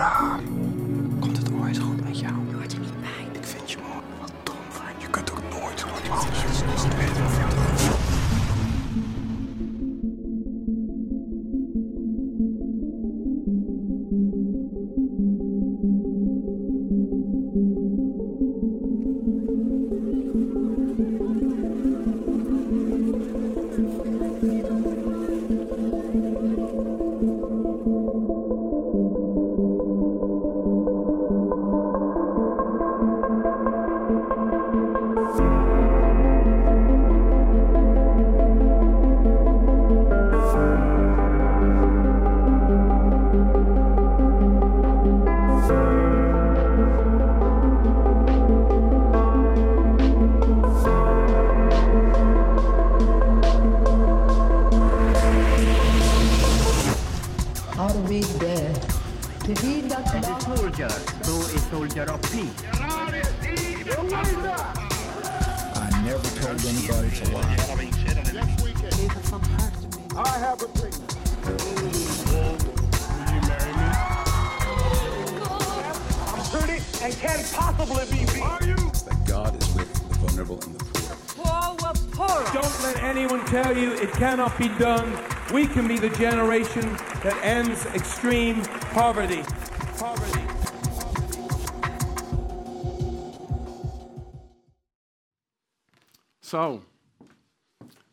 Je a soldier, so a soldier of peace. I never told anybody to lie. I have a dream. Will you marry me? I'm pretty and can't possibly be beat. Are you? That God is with the vulnerable and the poor. The poor. Don't let anyone tell you it cannot be done. We can be the generation that ends extreme poverty. Poverty. Zo.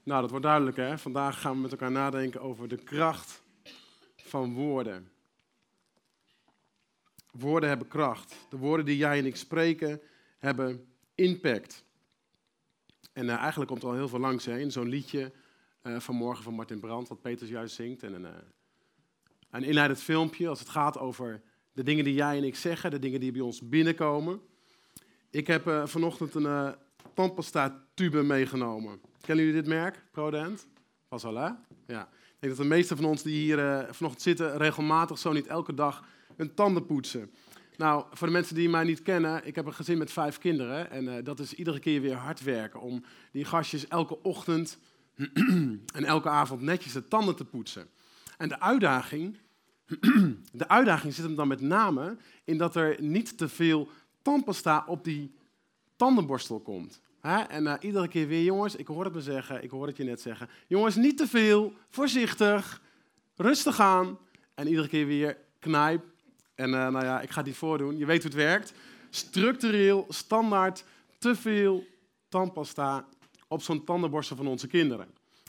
Nou, dat wordt duidelijk, hè? Vandaag gaan we met elkaar nadenken over de kracht van woorden. Woorden hebben kracht. De woorden die jij en ik spreken hebben impact. En eh, eigenlijk komt er al heel veel langs hè, in zo'n liedje eh, van morgen van Martin Brandt, wat Peters juist zingt. En een, eh, een inleidend filmpje als het gaat over de dingen die jij en ik zeggen, de dingen die bij ons binnenkomen. Ik heb eh, vanochtend een eh tandpasta tube meegenomen. Kennen jullie dit merk? Prodent? Hè? Ja. Ik denk dat de meesten van ons die hier eh, vanochtend zitten regelmatig, zo niet elke dag, hun tanden poetsen. Nou, voor de mensen die mij niet kennen, ik heb een gezin met vijf kinderen. En dat is iedere keer weer hard werken om die gastjes elke ochtend en elke avond netjes de tanden te poetsen. En de uitdaging, de uitdaging zit hem dan met name in dat er niet te veel tandpasta op die tandenborstel komt. En eh, iedere keer weer, jongens, ik hoor het me zeggen, ik hoor het je net zeggen. Jongens, niet te veel, voorzichtig, rustig aan. En iedere keer weer knijp. En eh, nou ja, ik ga niet voordoen. Je weet hoe het werkt. Structureel, standaard, te veel tandpasta op zo'n tandenborstel van onze kinderen.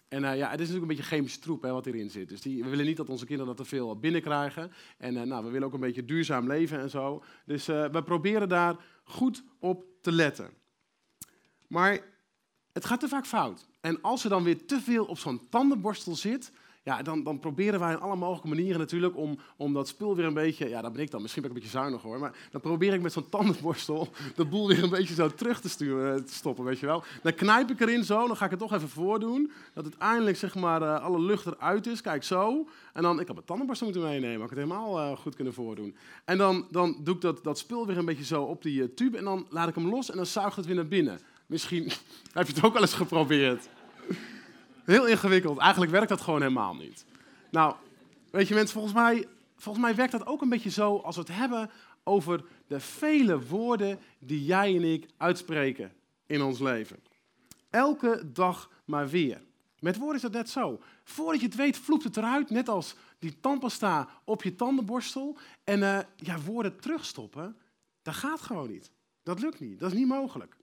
En eh, ja, het is natuurlijk een beetje chemische troep hè, wat hierin zit. Dus die, we willen niet dat onze kinderen dat te veel binnenkrijgen. En eh, nou, we willen ook een beetje duurzaam leven en zo. Dus eh, we proberen daar goed op te letten. Maar het gaat te vaak fout. En als er dan weer te veel op zo'n tandenborstel zit, ja, dan, dan proberen wij in alle mogelijke manieren natuurlijk om, om dat spul weer een beetje, ja, dat ben ik dan, misschien ben ik een beetje zuinig hoor, maar dan probeer ik met zo'n tandenborstel de boel weer een beetje zo terug te, sturen, eh, te stoppen, weet je wel. Dan knijp ik erin zo, dan ga ik het toch even voordoen, dat uiteindelijk zeg maar eh, alle lucht eruit is, kijk zo. En dan, ik had mijn tandenborstel moeten meenemen, had ik het helemaal eh, goed kunnen voordoen. En dan, dan doe ik dat, dat spul weer een beetje zo op die tube en dan laat ik hem los en dan zuigt het weer naar binnen. Misschien heb je het ook wel eens geprobeerd. Heel ingewikkeld. Eigenlijk werkt dat gewoon helemaal niet. Nou, weet je mensen, volgens mij, volgens mij werkt dat ook een beetje zo als we het hebben over de vele woorden die jij en ik uitspreken in ons leven. Elke dag maar weer. Met woorden is dat net zo. Voordat je het weet, vloept het eruit, net als die tandpasta op je tandenborstel. En eh, ja, woorden terugstoppen, dat gaat gewoon niet. Dat lukt niet, dat is niet mogelijk.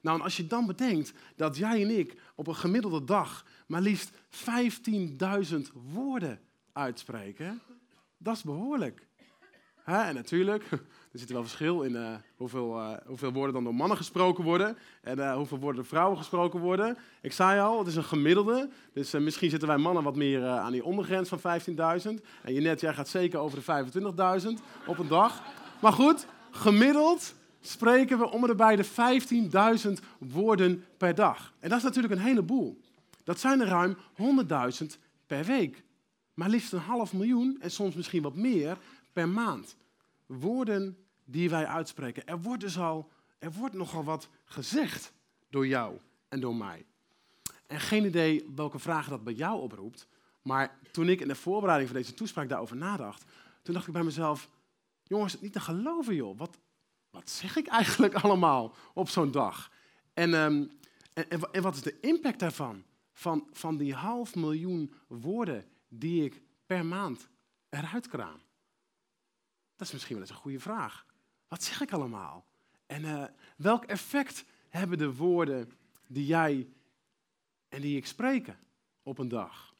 Nou, en als je dan bedenkt dat jij en ik op een gemiddelde dag maar liefst 15.000 woorden uitspreken, dat is behoorlijk. En natuurlijk, er zit wel verschil in eh, hoeveel, eh, hoeveel woorden dan door mannen gesproken worden en eh, hoeveel woorden door vrouwen gesproken worden. Ik zei al, het is een gemiddelde. Dus misschien zitten wij mannen wat meer aan die ondergrens van 15.000. En je net, jij gaat zeker over de 25.000 op een dag. Maar goed, gemiddeld spreken we om en bij de 15.000 woorden per dag. En dat is natuurlijk een heleboel. Dat zijn er ruim 100.000 per week. Maar liefst een half miljoen en soms misschien wat meer per maand. Woorden die wij uitspreken. Er wordt dus al, er wordt nogal wat gezegd door jou en door mij. En geen idee welke vragen dat bij jou oproept. Maar toen ik in de voorbereiding van deze toespraak daarover nadacht, toen dacht ik bij mezelf, jongens, niet te geloven joh. Wat, wat zeg ik eigenlijk allemaal op zo'n dag? En, ehm, en, en, en wat is de impact daarvan? Van, van die half miljoen woorden die ik per maand eruit kraam? Dat is misschien wel eens een goede vraag. Wat zeg ik allemaal? En eh, welk effect hebben de woorden die jij en die ik spreken op een dag?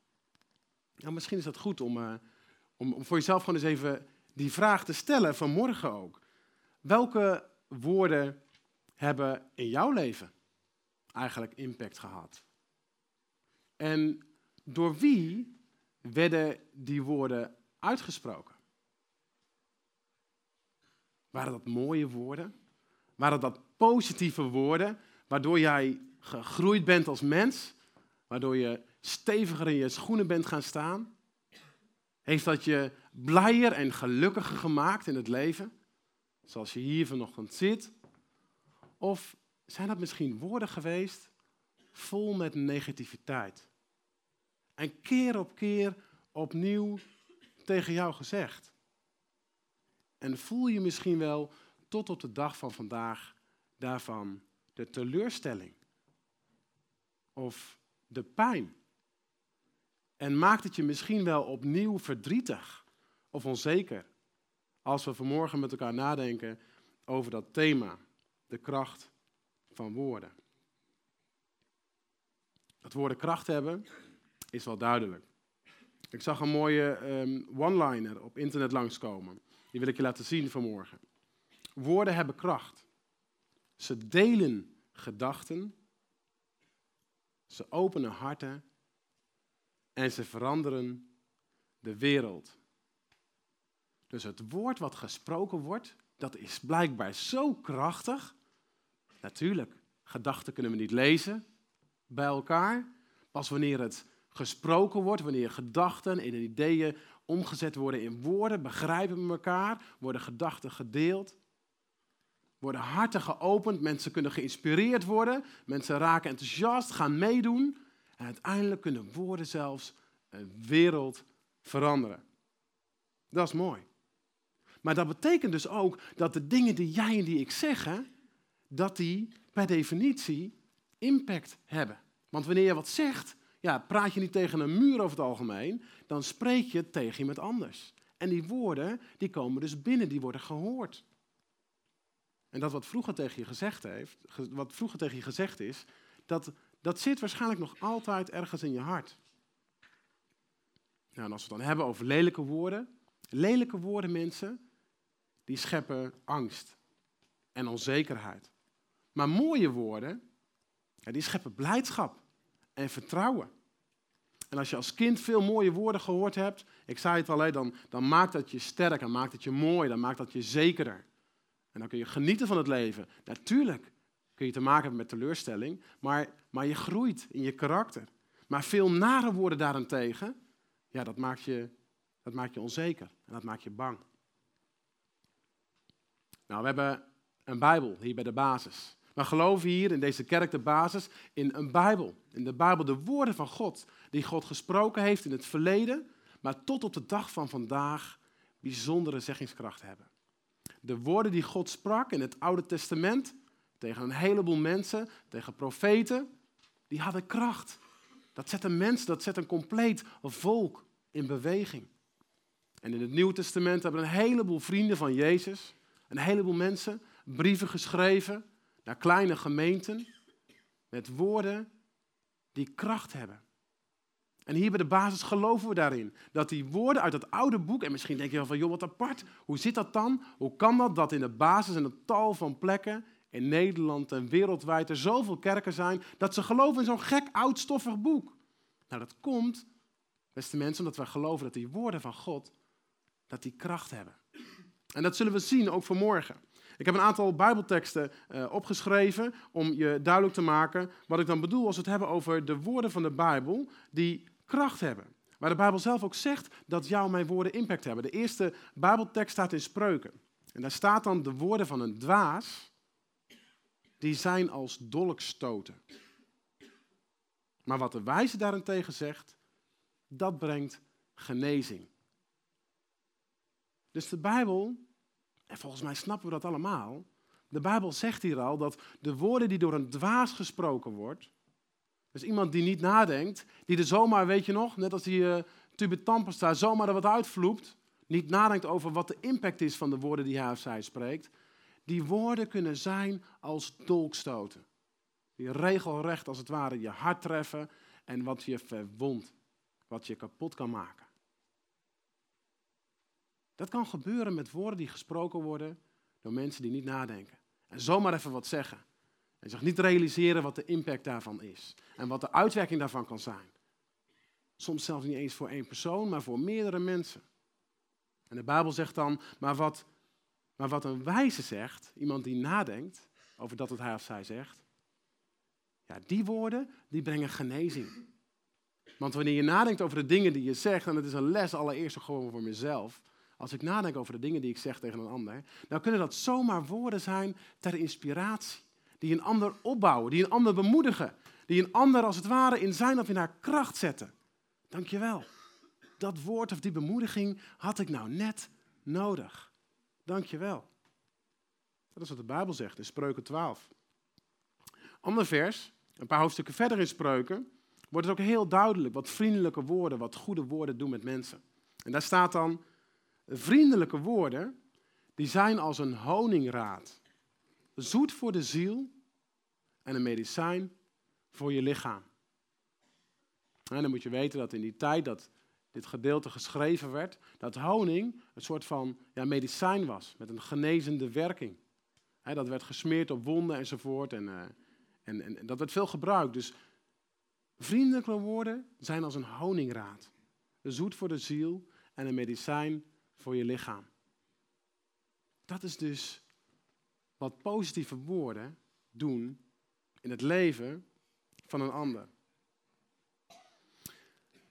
Nou, misschien is dat goed om, eh, om, om voor jezelf gewoon eens even die vraag te stellen, vanmorgen ook. Welke woorden hebben in jouw leven eigenlijk impact gehad? En door wie werden die woorden uitgesproken? Waren dat mooie woorden? Waren dat positieve woorden, waardoor jij gegroeid bent als mens? Waardoor je steviger in je schoenen bent gaan staan? Heeft dat je blijer en gelukkiger gemaakt in het leven? Zoals je hier vanochtend zit? Of zijn dat misschien woorden geweest vol met negativiteit? En keer op keer opnieuw tegen jou gezegd. En voel je misschien wel tot op de dag van vandaag daarvan de teleurstelling of de pijn. En maakt het je misschien wel opnieuw verdrietig of onzeker als we vanmorgen met elkaar nadenken over dat thema, de kracht van woorden. Dat woorden kracht hebben is wel duidelijk. Ik zag een mooie um, one-liner op internet langskomen. Die wil ik je laten zien vanmorgen. Woorden hebben kracht. Ze delen gedachten. Ze openen harten. En ze veranderen de wereld. Dus het woord wat gesproken wordt, dat is blijkbaar zo krachtig. Natuurlijk, gedachten kunnen we niet lezen bij elkaar. Pas wanneer het gesproken wordt, wanneer gedachten en ideeën omgezet worden in woorden, begrijpen we elkaar, worden gedachten gedeeld, worden harten geopend, mensen kunnen geïnspireerd worden, mensen raken enthousiast, gaan meedoen en uiteindelijk kunnen woorden zelfs een wereld veranderen. Dat is mooi. Maar dat betekent dus ook dat de dingen die jij en die ik zeggen, dat die per definitie impact hebben. Want wanneer je wat zegt, ja, praat je niet tegen een muur over het algemeen, dan spreek je tegen iemand anders. En die woorden, die komen dus binnen, die worden gehoord. En dat wat vroeger tegen je gezegd, heeft, wat vroeger tegen je gezegd is, dat, dat zit waarschijnlijk nog altijd ergens in je hart. Nou, en als we het dan hebben over lelijke woorden, lelijke woorden mensen, die scheppen angst en onzekerheid. Maar mooie woorden, die scheppen blijdschap en vertrouwen. En als je als kind veel mooie woorden gehoord hebt, ik zei het al, dan, dan maakt dat je sterk, dan maakt dat je mooi, dan maakt dat je zekerder. En dan kun je genieten van het leven. Natuurlijk kun je te maken hebben met teleurstelling, maar, maar je groeit in je karakter. Maar veel nare woorden daarentegen, ja, dat maakt je, dat maakt je onzeker en dat maakt je bang. Nou, we hebben een Bijbel hier bij de basis. We geloven hier in deze kerk de basis in een Bijbel. In de Bijbel de woorden van God, die God gesproken heeft in het verleden, maar tot op de dag van vandaag bijzondere zeggingskracht hebben. De woorden die God sprak in het Oude Testament tegen een heleboel mensen, tegen profeten, die hadden kracht. Dat zet een mens, dat zet een compleet volk in beweging. En in het Nieuwe Testament hebben een heleboel vrienden van Jezus, een heleboel mensen, brieven geschreven naar kleine gemeenten met woorden die kracht hebben. En hier bij de basis geloven we daarin. Dat die woorden uit het oude boek, en misschien denk je wel van, joh, wat apart. Hoe zit dat dan? Hoe kan dat dat in de basis en het tal van plekken in Nederland en wereldwijd er zoveel kerken zijn, dat ze geloven in zo'n gek oud stoffig boek? Nou, dat komt, beste mensen, omdat wij geloven dat die woorden van God, dat die kracht hebben. En dat zullen we zien ook vanmorgen. Ik heb een aantal Bijbelteksten uh, opgeschreven om je duidelijk te maken wat ik dan bedoel als we het hebben over de woorden van de Bijbel die kracht hebben. Waar de Bijbel zelf ook zegt dat jouw mijn woorden impact hebben. De eerste Bijbeltekst staat in Spreuken. En daar staat dan de woorden van een dwaas, die zijn als dolkstoten. Maar wat de wijze daarentegen zegt, dat brengt genezing. Dus de Bijbel, en volgens mij snappen we dat allemaal, de Bijbel zegt hier al dat de woorden die door een dwaas gesproken wordt, dus iemand die niet nadenkt, die er zomaar, weet je nog, net als die uh, tandpasta, zomaar er wat uitvloept, niet nadenkt over wat de impact is van de woorden die hij of zij spreekt, die woorden kunnen zijn als dolkstoten. Die regelrecht als het ware je hart treffen en wat je verwondt, wat je kapot kan maken. Dat kan gebeuren met woorden die gesproken worden door mensen die niet nadenken. En zomaar even wat zeggen. En zich niet realiseren wat de impact daarvan is. En wat de uitwerking daarvan kan zijn. Soms zelfs niet eens voor één persoon, maar voor meerdere mensen. En de Bijbel zegt dan, maar wat, maar wat een wijze zegt, iemand die nadenkt over dat wat hij of zij zegt, ja, die woorden, die brengen genezing. Want wanneer je nadenkt over de dingen die je zegt, en het is een les allereerst gewoon voor mezelf, als ik nadenk over de dingen die ik zeg tegen een ander, dan kunnen dat zomaar woorden zijn ter inspiratie. Die een ander opbouwen, die een ander bemoedigen. Die een ander als het ware in zijn of in haar kracht zetten. Dankjewel. Dat woord of die bemoediging had ik nou net nodig. Dankjewel. Dat is wat de Bijbel zegt in Spreuken 12. Ander vers, een paar hoofdstukken verder in Spreuken, wordt het ook heel duidelijk wat vriendelijke woorden, wat goede woorden doen met mensen. En daar staat dan, vriendelijke woorden, die zijn als een honingraad. Zoet voor de ziel en een medicijn voor je lichaam. Dan moet je weten dat in die tijd dat dit gedeelte geschreven werd, dat honing een soort van ja, medicijn was, met een genezende werking. dat werd gesmeerd op wonden enzovoort en, uh, en, en, en dat werd veel gebruikt. Dus vriendelijke woorden zijn als een honingraad. Zoet voor de ziel en een medicijn voor je lichaam. Dat is dus wat positieve woorden doen in het leven van een ander.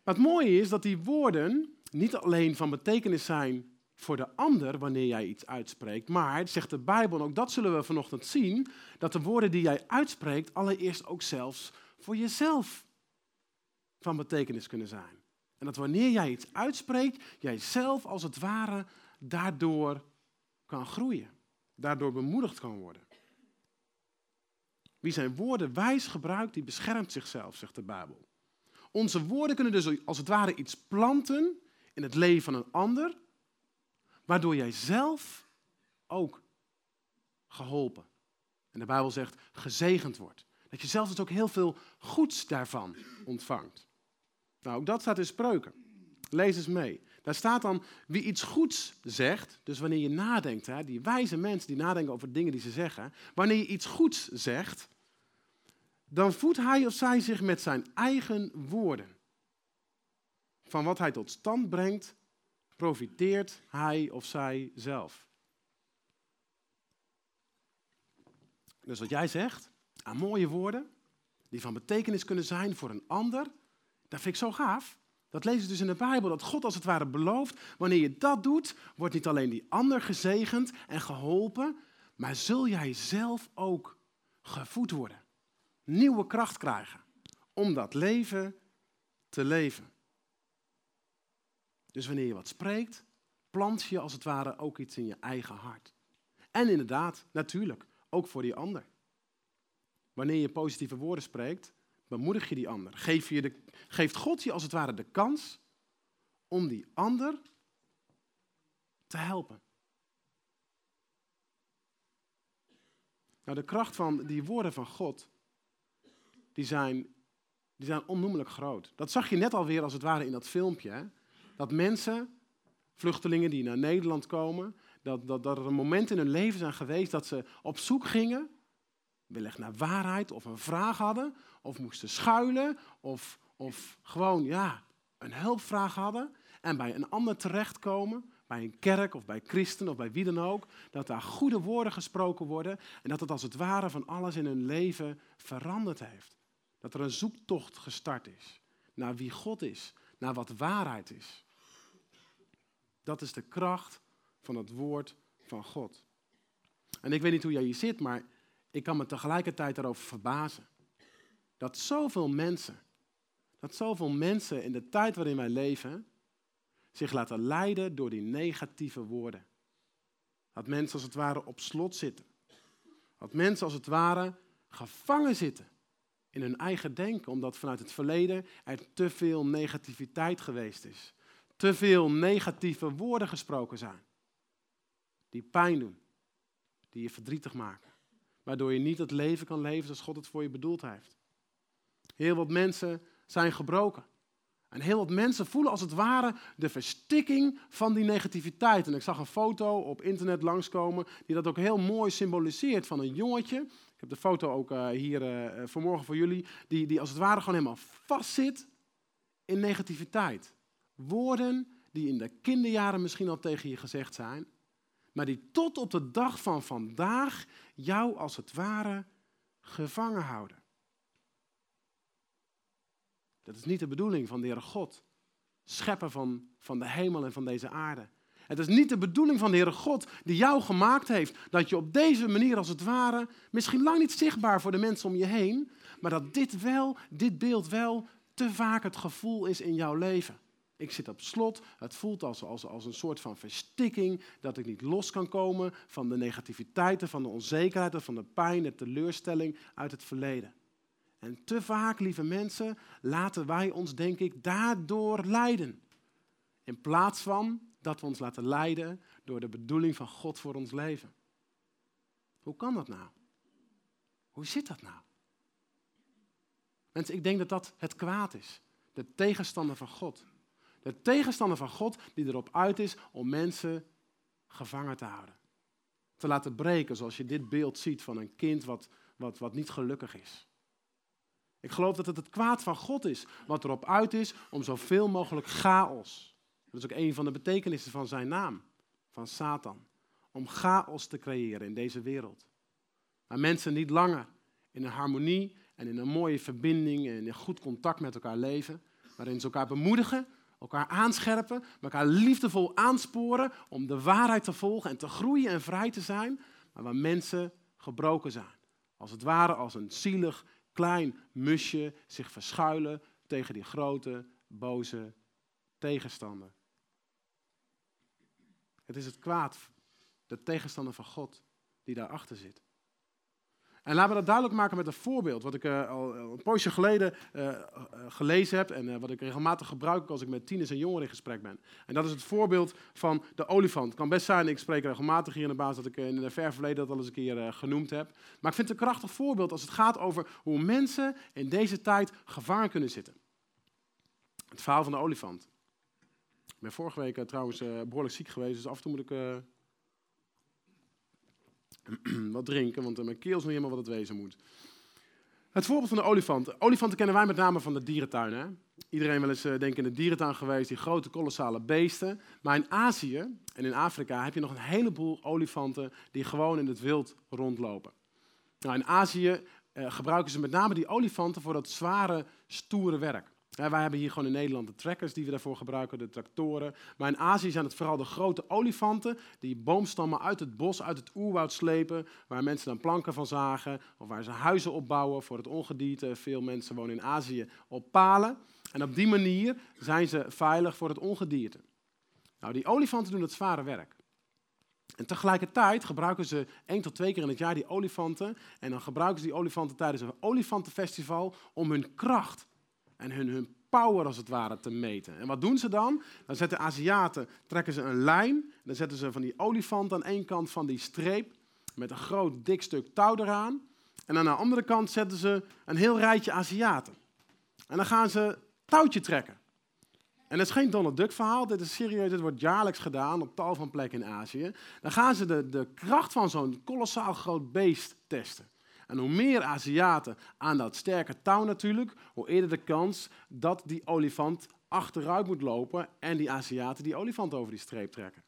Maar het mooie is dat die woorden niet alleen van betekenis zijn voor de ander wanneer jij iets uitspreekt, maar, zegt de Bijbel, ook dat zullen we vanochtend zien, dat de woorden die jij uitspreekt allereerst ook zelfs voor jezelf van betekenis kunnen zijn. En dat wanneer jij iets uitspreekt, jij zelf als het ware daardoor kan groeien, daardoor bemoedigd kan worden. Wie zijn woorden wijs gebruikt, die beschermt zichzelf, zegt de Bijbel. Onze woorden kunnen dus als het ware iets planten in het leven van een ander, waardoor jij zelf ook geholpen. En de Bijbel zegt gezegend wordt. Dat je zelf dus ook heel veel goeds daarvan ontvangt. Nou, ook dat staat in spreuken. Lees eens mee. Daar staat dan wie iets goeds zegt, dus wanneer je nadenkt, hè, die wijze mensen die nadenken over dingen die ze zeggen, wanneer je iets goeds zegt, dan voedt hij of zij zich met zijn eigen woorden. Van wat hij tot stand brengt, profiteert hij of zij zelf. Dus wat jij zegt, aan mooie woorden, die van betekenis kunnen zijn voor een ander, dat vind ik zo gaaf. Dat lezen we dus in de Bijbel, dat God als het ware belooft, wanneer je dat doet, wordt niet alleen die ander gezegend en geholpen, maar zul jij zelf ook gevoed worden. Nieuwe kracht krijgen om dat leven te leven. Dus wanneer je wat spreekt, plant je als het ware ook iets in je eigen hart. En inderdaad, natuurlijk, ook voor die ander. Wanneer je positieve woorden spreekt, bemoedig je die ander. Geef je de, geeft God je als het ware de kans om die ander te helpen. Nou, de kracht van die woorden van God, die zijn die zijn onnoemelijk groot. Dat zag je net alweer als het ware in dat filmpje. Hè? Dat mensen, vluchtelingen die naar Nederland komen, dat, dat, dat er een moment in hun leven zijn geweest dat ze op zoek gingen, wellicht naar waarheid of een vraag hadden, of moesten schuilen, of, of gewoon ja, een hulpvraag hadden en bij een ander terechtkomen, bij een kerk of bij christen of bij wie dan ook, dat daar goede woorden gesproken worden en dat het als het ware van alles in hun leven veranderd heeft. Dat er een zoektocht gestart is naar wie God is, naar wat waarheid is. Dat is de kracht van het woord van God. En ik weet niet hoe jij hier zit, maar ik kan me tegelijkertijd daarover verbazen. Dat zoveel mensen, dat zoveel mensen in de tijd waarin wij leven, zich laten leiden door die negatieve woorden. Dat mensen als het ware op slot zitten. Dat mensen als het ware gevangen zitten in hun eigen denken, omdat vanuit het verleden er te veel negativiteit geweest is. Te veel negatieve woorden gesproken zijn. Die pijn doen, die je verdrietig maken. Waardoor je niet het leven kan leven zoals God het voor je bedoeld heeft. Heel wat mensen zijn gebroken. En heel wat mensen voelen als het ware de verstikking van die negativiteit. En ik zag een foto op internet langskomen die dat ook heel mooi symboliseert van een jongetje. Ik heb de foto ook uh, hier uh, vanmorgen voor jullie. Die, die als het ware gewoon helemaal vastzit in negativiteit. Woorden die in de kinderjaren misschien al tegen je gezegd zijn. Maar die tot op de dag van vandaag jou als het ware gevangen houden. Dat is niet de bedoeling van de Heere God, schepper van, van de hemel en van deze aarde. Het is niet de bedoeling van de Heere God die jou gemaakt heeft, dat je op deze manier als het ware, misschien lang niet zichtbaar voor de mensen om je heen, maar dat dit wel, dit beeld wel te vaak het gevoel is in jouw leven. Ik zit op slot, het voelt als, als, als een soort van verstikking, dat ik niet los kan komen van de negativiteiten, van de onzekerheid, van de pijn, de teleurstelling uit het verleden. En te vaak, lieve mensen, laten wij ons, denk ik, daardoor leiden. In plaats van dat we ons laten leiden door de bedoeling van God voor ons leven. Hoe kan dat nou? Hoe zit dat nou? Mensen, ik denk dat dat het kwaad is. De tegenstander van God. De tegenstander van God die erop uit is om mensen gevangen te houden. Te laten breken, zoals je dit beeld ziet van een kind wat, wat, wat niet gelukkig is. Ik geloof dat het het kwaad van God is, wat erop uit is om zoveel mogelijk chaos. Dat is ook een van de betekenissen van zijn naam, van Satan. Om chaos te creëren in deze wereld. Waar mensen niet langer in een harmonie en in een mooie verbinding en in goed contact met elkaar leven. Waarin ze elkaar bemoedigen, elkaar aanscherpen, elkaar liefdevol aansporen om de waarheid te volgen en te groeien en vrij te zijn. Maar waar mensen gebroken zijn. Als het ware als een zielig klein musje zich verschuilen tegen die grote, boze tegenstander. Het is het kwaad, de tegenstander van God, die daarachter zit. En laten we dat duidelijk maken met een voorbeeld, wat ik uh, al een poosje geleden uh, gelezen heb en wat ik regelmatig gebruik als ik met tieners en jongeren in gesprek ben. En dat is het voorbeeld van de olifant. Het kan best zijn, ik spreek regelmatig hier in de baas dat ik in het ver verleden dat al eens een keer genoemd heb. Maar ik vind het een krachtig voorbeeld als het gaat over hoe mensen in deze tijd gevangen kunnen zitten. Het verhaal van de olifant. Ik ben vorige week trouwens behoorlijk ziek geweest, dus af en toe moet ik wat drinken, want mijn keel is nog helemaal wat het wezen moet. Het voorbeeld van de olifant. Olifanten kennen wij met name van de dierentuin. Hè? Iedereen wel eens uh, denk in de dierentuin geweest, die grote kolossale beesten. Maar in Azië en in Afrika heb je nog een heleboel olifanten die gewoon in het wild rondlopen. Nou, in Azië uh, gebruiken ze met name die olifanten voor dat zware, stoere werk. Wij hebben hier gewoon in Nederland de trekkers die we daarvoor gebruiken, de tractoren. Maar in Azië zijn het vooral de grote olifanten die boomstammen uit het bos, uit het oerwoud slepen, waar mensen dan planken van zagen of waar ze huizen opbouwen voor het ongedierte. Veel mensen wonen in Azië op palen. En op die manier zijn ze veilig voor het ongedierte. Nou, die olifanten doen het zware werk. En tegelijkertijd gebruiken ze één tot twee keer in het jaar die olifanten. En dan gebruiken ze die olifanten tijdens een olifantenfestival om hun kracht en hun, hun power als het ware te meten. En wat doen ze dan? Dan zetten Aziaten, trekken ze een lijn, dan zetten ze van die olifant aan één kant van die streep met een groot dik stuk touw eraan. En aan de andere kant zetten ze een heel rijtje Aziaten. En dan gaan ze touwtje trekken. En dat is geen Donald Duck verhaal, dit is serieus, dit wordt jaarlijks gedaan op tal van plekken in Azië. Dan gaan ze de, de kracht van zo'n kolossaal groot beest testen. En hoe meer Aziaten aan dat sterke touw natuurlijk, hoe eerder de kans dat die olifant achteruit moet lopen en die Aziaten die olifant over die streep trekken.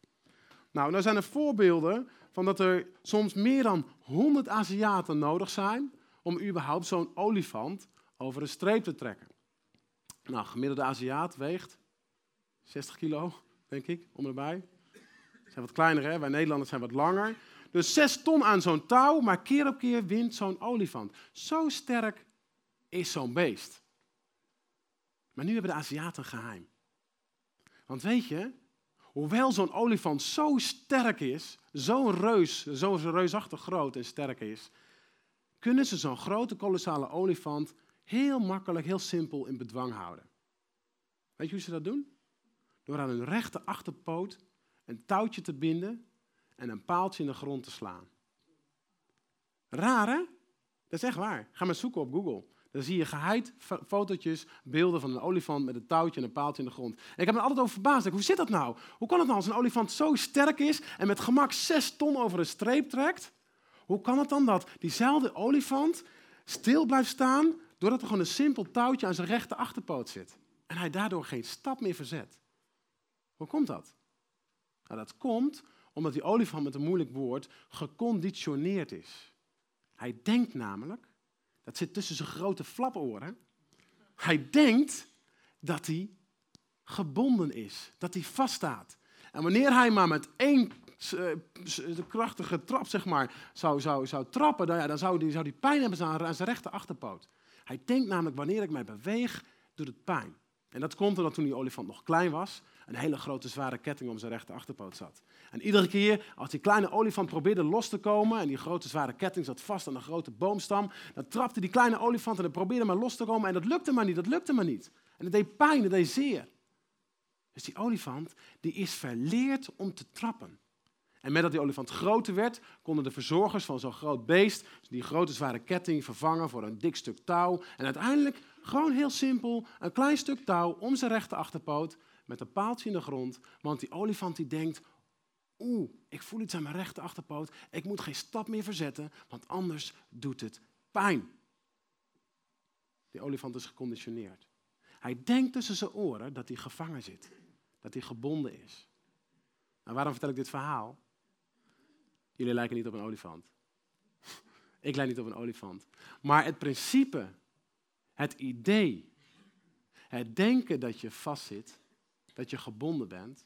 Nou, nou zijn er voorbeelden van dat er soms meer dan 100 Aziaten nodig zijn om überhaupt zo'n olifant over een streep te trekken. Nou, gemiddelde Aziat weegt 60 kilo, denk ik, om erbij. Zijn wat kleiner, hè? Wij Nederlanders zijn wat langer. Dus 6 ton aan zo'n touw, maar keer op keer wint zo'n olifant. Zo sterk is zo'n beest. Maar nu hebben de Aziaten geheim. Want weet je, hoewel zo'n olifant zo sterk is, zo'n reus, zo reusachtig groot en sterk is, kunnen ze zo'n grote kolossale olifant heel makkelijk, heel simpel in bedwang houden. Weet je hoe ze dat doen? Door aan hun rechte achterpoot een touwtje te binden en een paaltje in de grond te slaan. Raar hè? Dat is echt waar. Ga maar zoeken op Google. Dan zie je geheid fotootjes, beelden van een olifant met een touwtje en een paaltje in de grond. En ik heb me altijd over verbaasd. Hoe zit dat nou? Hoe kan het nou als een olifant zo sterk is en met gemak zes ton over een streep trekt? Hoe kan het dan dat diezelfde olifant stil blijft staan doordat er gewoon een simpel touwtje aan zijn rechte achterpoot zit? En hij daardoor geen stap meer verzet. Hoe komt dat? Nou, dat komt omdat die olifant met een moeilijk woord geconditioneerd is. Hij denkt namelijk, dat zit tussen zijn grote flaporen, hij denkt dat hij gebonden is, dat hij vaststaat. En wanneer hij maar met één eh, de krachtige trap zeg maar, zou, zou, zou trappen, dan, ja, dan zou hij zou die pijn hebben aan zijn rechte achterpoot. Hij denkt namelijk, wanneer ik mij beweeg, doet het pijn. En dat komt omdat toen die olifant nog klein was, een hele grote zware ketting om zijn rechte achterpoot zat. En iedere keer als die kleine olifant probeerde los te komen en die grote zware ketting zat vast aan een grote boomstam, dan trapte die kleine olifant en hij probeerde maar los te komen en dat lukte maar niet, dat lukte maar niet. En het deed pijn, het deed zeer. Dus die olifant die is verleerd om te trappen. En met dat die olifant groter werd, konden de verzorgers van zo'n groot beest die grote zware ketting vervangen voor een dik stuk touw. En uiteindelijk gewoon heel simpel een klein stuk touw om zijn rechte achterpoot met een paaltje in de grond. Want die olifant die denkt, oeh, ik voel iets aan mijn rechte achterpoot. Ik moet geen stap meer verzetten, want anders doet het pijn. Die olifant is geconditioneerd. Hij denkt tussen zijn oren dat hij gevangen zit, dat hij gebonden is. Nou, waarom vertel ik dit verhaal? Jullie lijken niet op een olifant. Ik lijk niet op een olifant. Maar het principe, het idee, het denken dat je vastzit, dat je gebonden bent,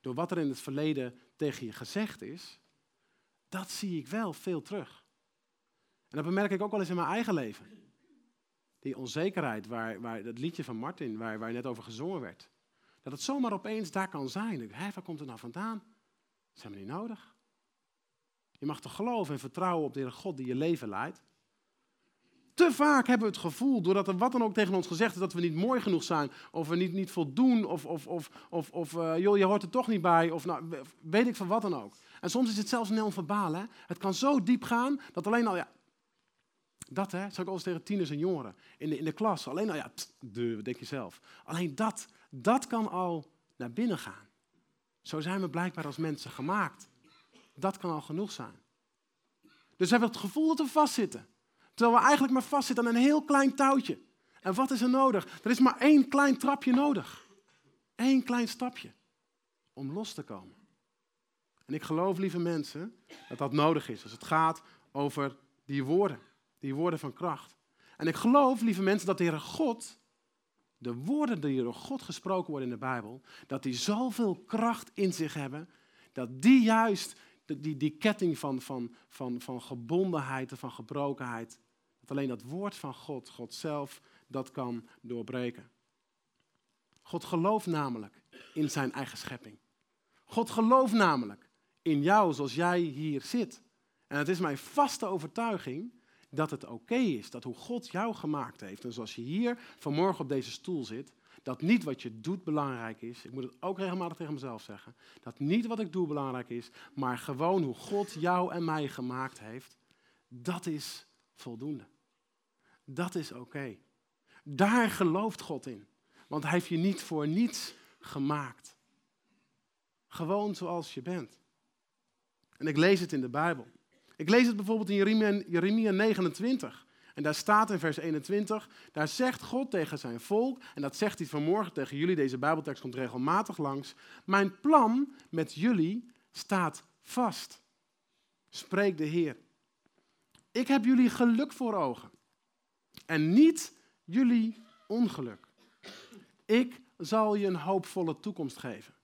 door wat er in het verleden tegen je gezegd is, dat zie ik wel veel terug. En dat bemerk ik ook wel eens in mijn eigen leven. Die onzekerheid, waar, waar dat liedje van Martin, waar, waar net over gezongen werd. Dat het zomaar opeens daar kan zijn. Hé, waar komt het nou vandaan? Dat is helemaal niet nodig. Je mag toch geloven en vertrouwen op de Heer God die je leven leidt. Te vaak hebben we het gevoel, doordat er wat dan ook tegen ons gezegd is, dat we niet mooi genoeg zijn, of we niet, niet voldoen, of, of, of, of, of uh, joh, je hoort er toch niet bij, of nou, weet ik van wat dan ook. En soms is het zelfs non-verbaal. Het kan zo diep gaan, dat alleen al, ja, dat hè, zou ik alles tegen tieners en jongeren in de, in de klas. Alleen al, ja, de, denk je zelf. Alleen dat, dat kan al naar binnen gaan. Zo zijn we blijkbaar als mensen gemaakt. Dat kan al genoeg zijn. Dus we hebben het gevoel dat we vastzitten. Terwijl we eigenlijk maar vastzitten aan een heel klein touwtje. En wat is er nodig? Er is maar één klein trapje nodig. Eén klein stapje om los te komen. En ik geloof, lieve mensen, dat dat nodig is als het gaat over die woorden. Die woorden van kracht. En ik geloof, lieve mensen, dat de Heere God, de woorden die door God gesproken worden in de Bijbel, dat die zoveel kracht in zich hebben, dat die juist die, die ketting van, van, van, van gebondenheid en van gebrokenheid, dat alleen dat woord van God, God zelf, dat kan doorbreken. God gelooft namelijk in zijn eigen schepping. God gelooft namelijk in jou zoals jij hier zit. En het is mijn vaste overtuiging dat het oké is, dat hoe God jou gemaakt heeft, en zoals je hier vanmorgen op deze stoel zit, dat niet wat je doet belangrijk is. Ik moet het ook regelmatig tegen mezelf zeggen. Dat niet wat ik doe belangrijk is, maar gewoon hoe God jou en mij gemaakt heeft. Dat is voldoende. Dat is oké. Daar gelooft God in. Want hij heeft je niet voor niets gemaakt. Gewoon zoals je bent. En ik lees het in de Bijbel. Ik lees het bijvoorbeeld in Jeremia, Jeremia 29. En daar staat in vers 21, daar zegt God tegen zijn volk, en dat zegt hij vanmorgen tegen jullie, deze Bijbeltekst komt regelmatig langs, mijn plan met jullie staat vast. Spreekt de Heer. Ik heb jullie geluk voor ogen en niet jullie ongeluk. Ik zal je een hoopvolle toekomst geven.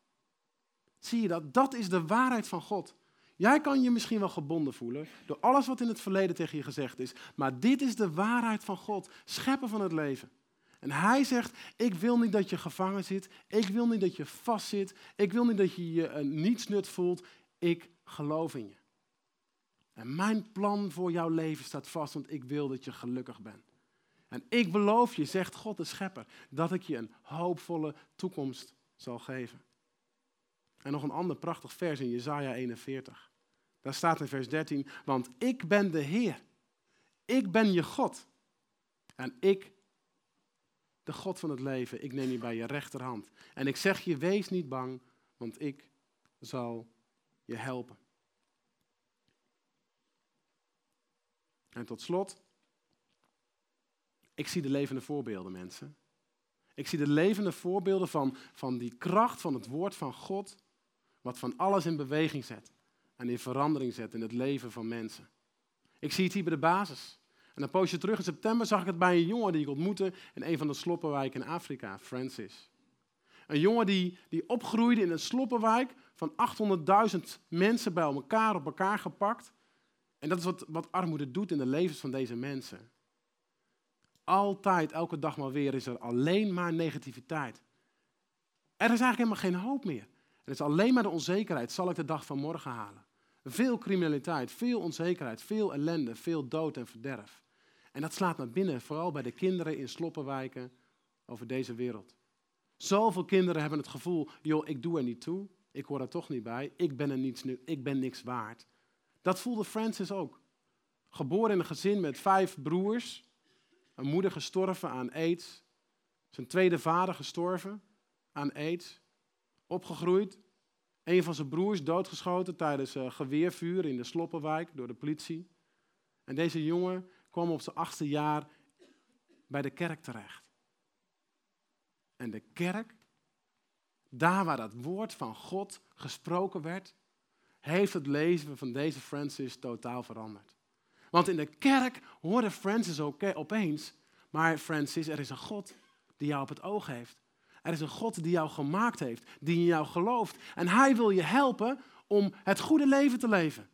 Zie je dat? Dat is de waarheid van God. Jij kan je misschien wel gebonden voelen door alles wat in het verleden tegen je gezegd is, maar dit is de waarheid van God, schepper van het leven. En hij zegt, ik wil niet dat je gevangen zit, ik wil niet dat je vastzit, ik wil niet dat je je uh, nietsnut voelt, ik geloof in je. En mijn plan voor jouw leven staat vast, want ik wil dat je gelukkig bent. En ik beloof je, zegt God de schepper, dat ik je een hoopvolle toekomst zal geven. En nog een ander prachtig vers in Jesaja 41. Daar staat in vers 13, want ik ben de Heer. Ik ben je God. En ik, de God van het leven, ik neem je bij je rechterhand. En ik zeg je, wees niet bang, want ik zal je helpen. En tot slot, ik zie de levende voorbeelden, mensen. Ik zie de levende voorbeelden van, van die kracht van het woord van God, wat van alles in beweging zet en in verandering zet in het leven van mensen. Ik zie het hier bij de basis. En een poosje terug in september zag ik het bij een jongen die ik ontmoette in een van de sloppenwijken in Afrika, Francis. Een jongen die, die opgroeide in een sloppenwijk van 800.000 mensen bij elkaar op elkaar gepakt. En dat is wat, wat armoede doet in de levens van deze mensen. Altijd, elke dag maar weer, is er alleen maar negativiteit. Er is eigenlijk helemaal geen hoop meer. Het is alleen maar de onzekerheid. Zal ik de dag van morgen halen? Veel criminaliteit, veel onzekerheid, veel ellende, veel dood en verderf. En dat slaat naar binnen, vooral bij de kinderen in sloppenwijken over deze wereld. Zoveel kinderen hebben het gevoel, joh, ik doe er niet toe, ik hoor er toch niet bij, ik ben, er niets, ik ben niks waard. Dat voelde Francis ook. Geboren in een gezin met vijf broers, een moeder gestorven aan aids, zijn tweede vader gestorven aan aids, opgegroeid, een van zijn broers doodgeschoten tijdens uh, geweervuur in de Sloppenwijk door de politie. En deze jongen kwam op zijn achtste jaar bij de kerk terecht. En de kerk, daar waar dat woord van God gesproken werd, heeft het leven van deze Francis totaal veranderd. Want in de kerk hoorde Francis opeens, maar Francis, er is een God die jou op het oog heeft. Er is een God die jou gemaakt heeft, die in jou gelooft. En hij wil je helpen om het goede leven te leven.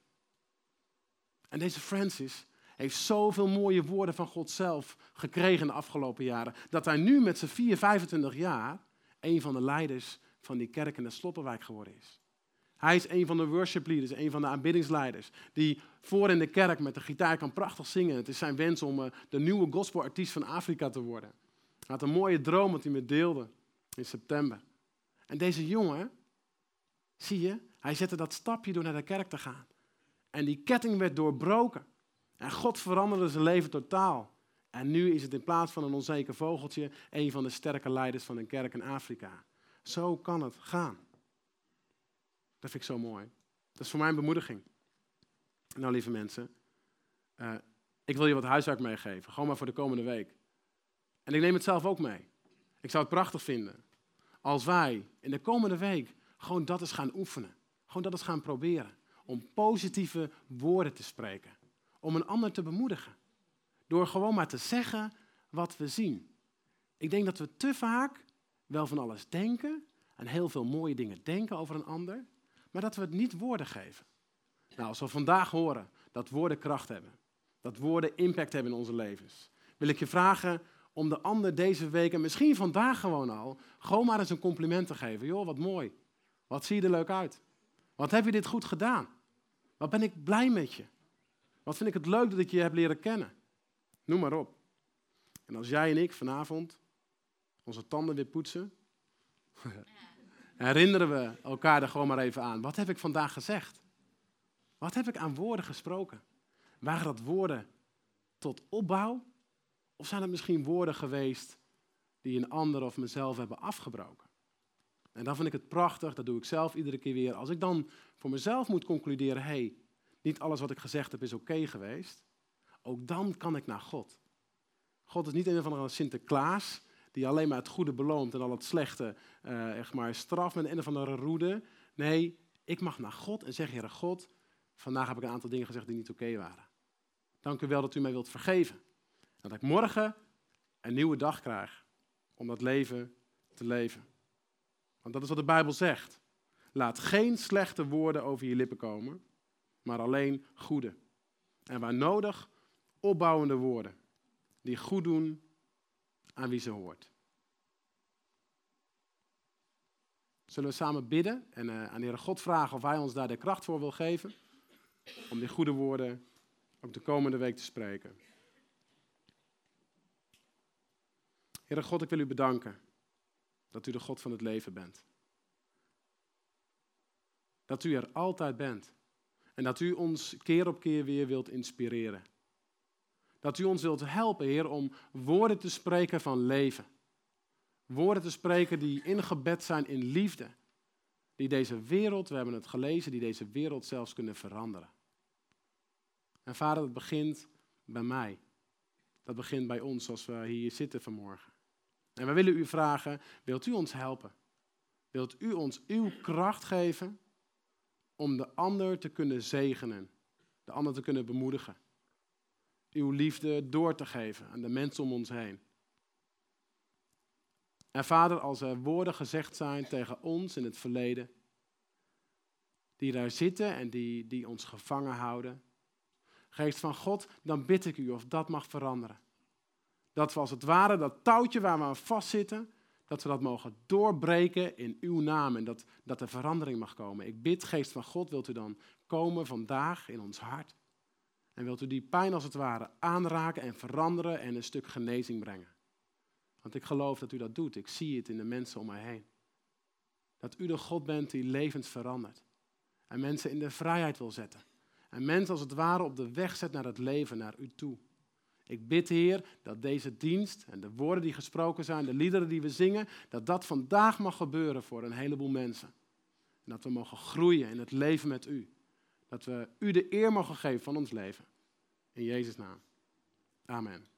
En deze Francis heeft zoveel mooie woorden van God zelf gekregen de afgelopen jaren, dat hij nu met zijn 4, 25 jaar een van de leiders van die kerk in de Sloppenwijk geworden is. Hij is een van de worship leaders, een van de aanbiddingsleiders, die voor in de kerk met de gitaar kan prachtig zingen. Het is zijn wens om eh, de nieuwe gospelartiest van Afrika te worden. Hij had een mooie droom wat hij me deelde in september. En deze jongen, zie je, hij zette dat stapje door naar de kerk te gaan. En die ketting werd doorbroken. En God veranderde zijn leven totaal. En nu is het in plaats van een onzeker vogeltje een van de sterke leiders van een kerk in Afrika. Zo kan het gaan. Dat vind ik zo mooi. Dat is voor mij een bemoediging. Nou, lieve mensen, uh, ik wil je wat huiswerk meegeven. Gewoon maar voor de komende week. En ik neem het zelf ook mee. Ik zou het prachtig vinden als wij in de komende week gewoon dat eens gaan oefenen. Gewoon dat eens gaan proberen. Om positieve woorden te spreken. Om een ander te bemoedigen. Door gewoon maar te zeggen wat we zien. Ik denk dat we te vaak wel van alles denken en heel veel mooie dingen denken over een ander, maar dat we het niet woorden geven. Nou, als we vandaag horen dat woorden kracht hebben, dat woorden impact hebben in onze levens, wil ik je vragen om de ander deze week, en misschien vandaag gewoon al, gewoon maar eens een compliment te geven. Joh, wat mooi. Wat zie je er leuk uit. Wat heb je dit goed gedaan. Wat ben ik blij met je. Wat vind ik het leuk dat ik je heb leren kennen. Noem maar op. En als jij en ik vanavond onze tanden weer poetsen, herinneren we elkaar er gewoon maar even aan. Wat heb ik vandaag gezegd? Wat heb ik aan woorden gesproken? Waren dat woorden tot opbouw Of zijn het misschien woorden geweest die een ander of mezelf hebben afgebroken? En dan vind ik het prachtig, dat doe ik zelf iedere keer weer. Als ik dan voor mezelf moet concluderen, hé, hey, niet alles wat ik gezegd heb is oké geweest. Ook dan kan ik naar God. God is niet een of andere Sinterklaas die alleen maar het goede beloont en al het slechte uh, echt maar straf met een of andere roede. Nee, ik mag naar God en zeg, Heere God, vandaag heb ik een aantal dingen gezegd die niet oké waren. Dank u wel dat u mij wilt vergeven. Dat ik morgen een nieuwe dag krijg om dat leven te leven. Want dat is wat de Bijbel zegt. Laat geen slechte woorden over je lippen komen, maar alleen goede. En waar nodig, opbouwende woorden, die goed doen aan wie ze hoort. Zullen we samen bidden en uh, aan de Heere God vragen of Hij ons daar de kracht voor wil geven om die goede woorden ook de komende week te spreken. Heere God, ik wil u bedanken dat u de God van het leven bent. Dat u er altijd bent. En dat u ons keer op keer weer wilt inspireren. Dat u ons wilt helpen, Heer, om woorden te spreken van leven. Woorden te spreken die ingebed zijn in liefde. Die deze wereld, we hebben het gelezen, die deze wereld zelfs kunnen veranderen. En vader, dat begint bij mij. Dat begint bij ons als we hier zitten vanmorgen. En we willen u vragen, wilt u ons helpen? Wilt u ons uw kracht geven om de ander te kunnen zegenen, de ander te kunnen bemoedigen? Uw liefde door te geven aan de mensen om ons heen. En vader, als er woorden gezegd zijn tegen ons in het verleden, die daar zitten en die, die ons gevangen houden, geest van God, dan bid ik u of dat mag veranderen. Dat we als het ware dat touwtje waar we aan vastzitten, dat we dat mogen doorbreken in uw naam en dat, dat er verandering mag komen. Ik bid, geest van God, wilt u dan komen vandaag in ons hart? En wilt u die pijn als het ware aanraken en veranderen en een stuk genezing brengen? Want ik geloof dat u dat doet. Ik zie het in de mensen om mij heen. Dat u de God bent die levens verandert. En mensen in de vrijheid wil zetten. En mensen als het ware op de weg zet naar het leven, naar u toe. Ik bid, Heer, dat deze dienst en de woorden die gesproken zijn, de liederen die we zingen, dat dat vandaag mag gebeuren voor een heleboel mensen. En dat we mogen groeien in het leven met u. Dat we u de eer mogen geven van ons leven. In Jezus' naam. Amen.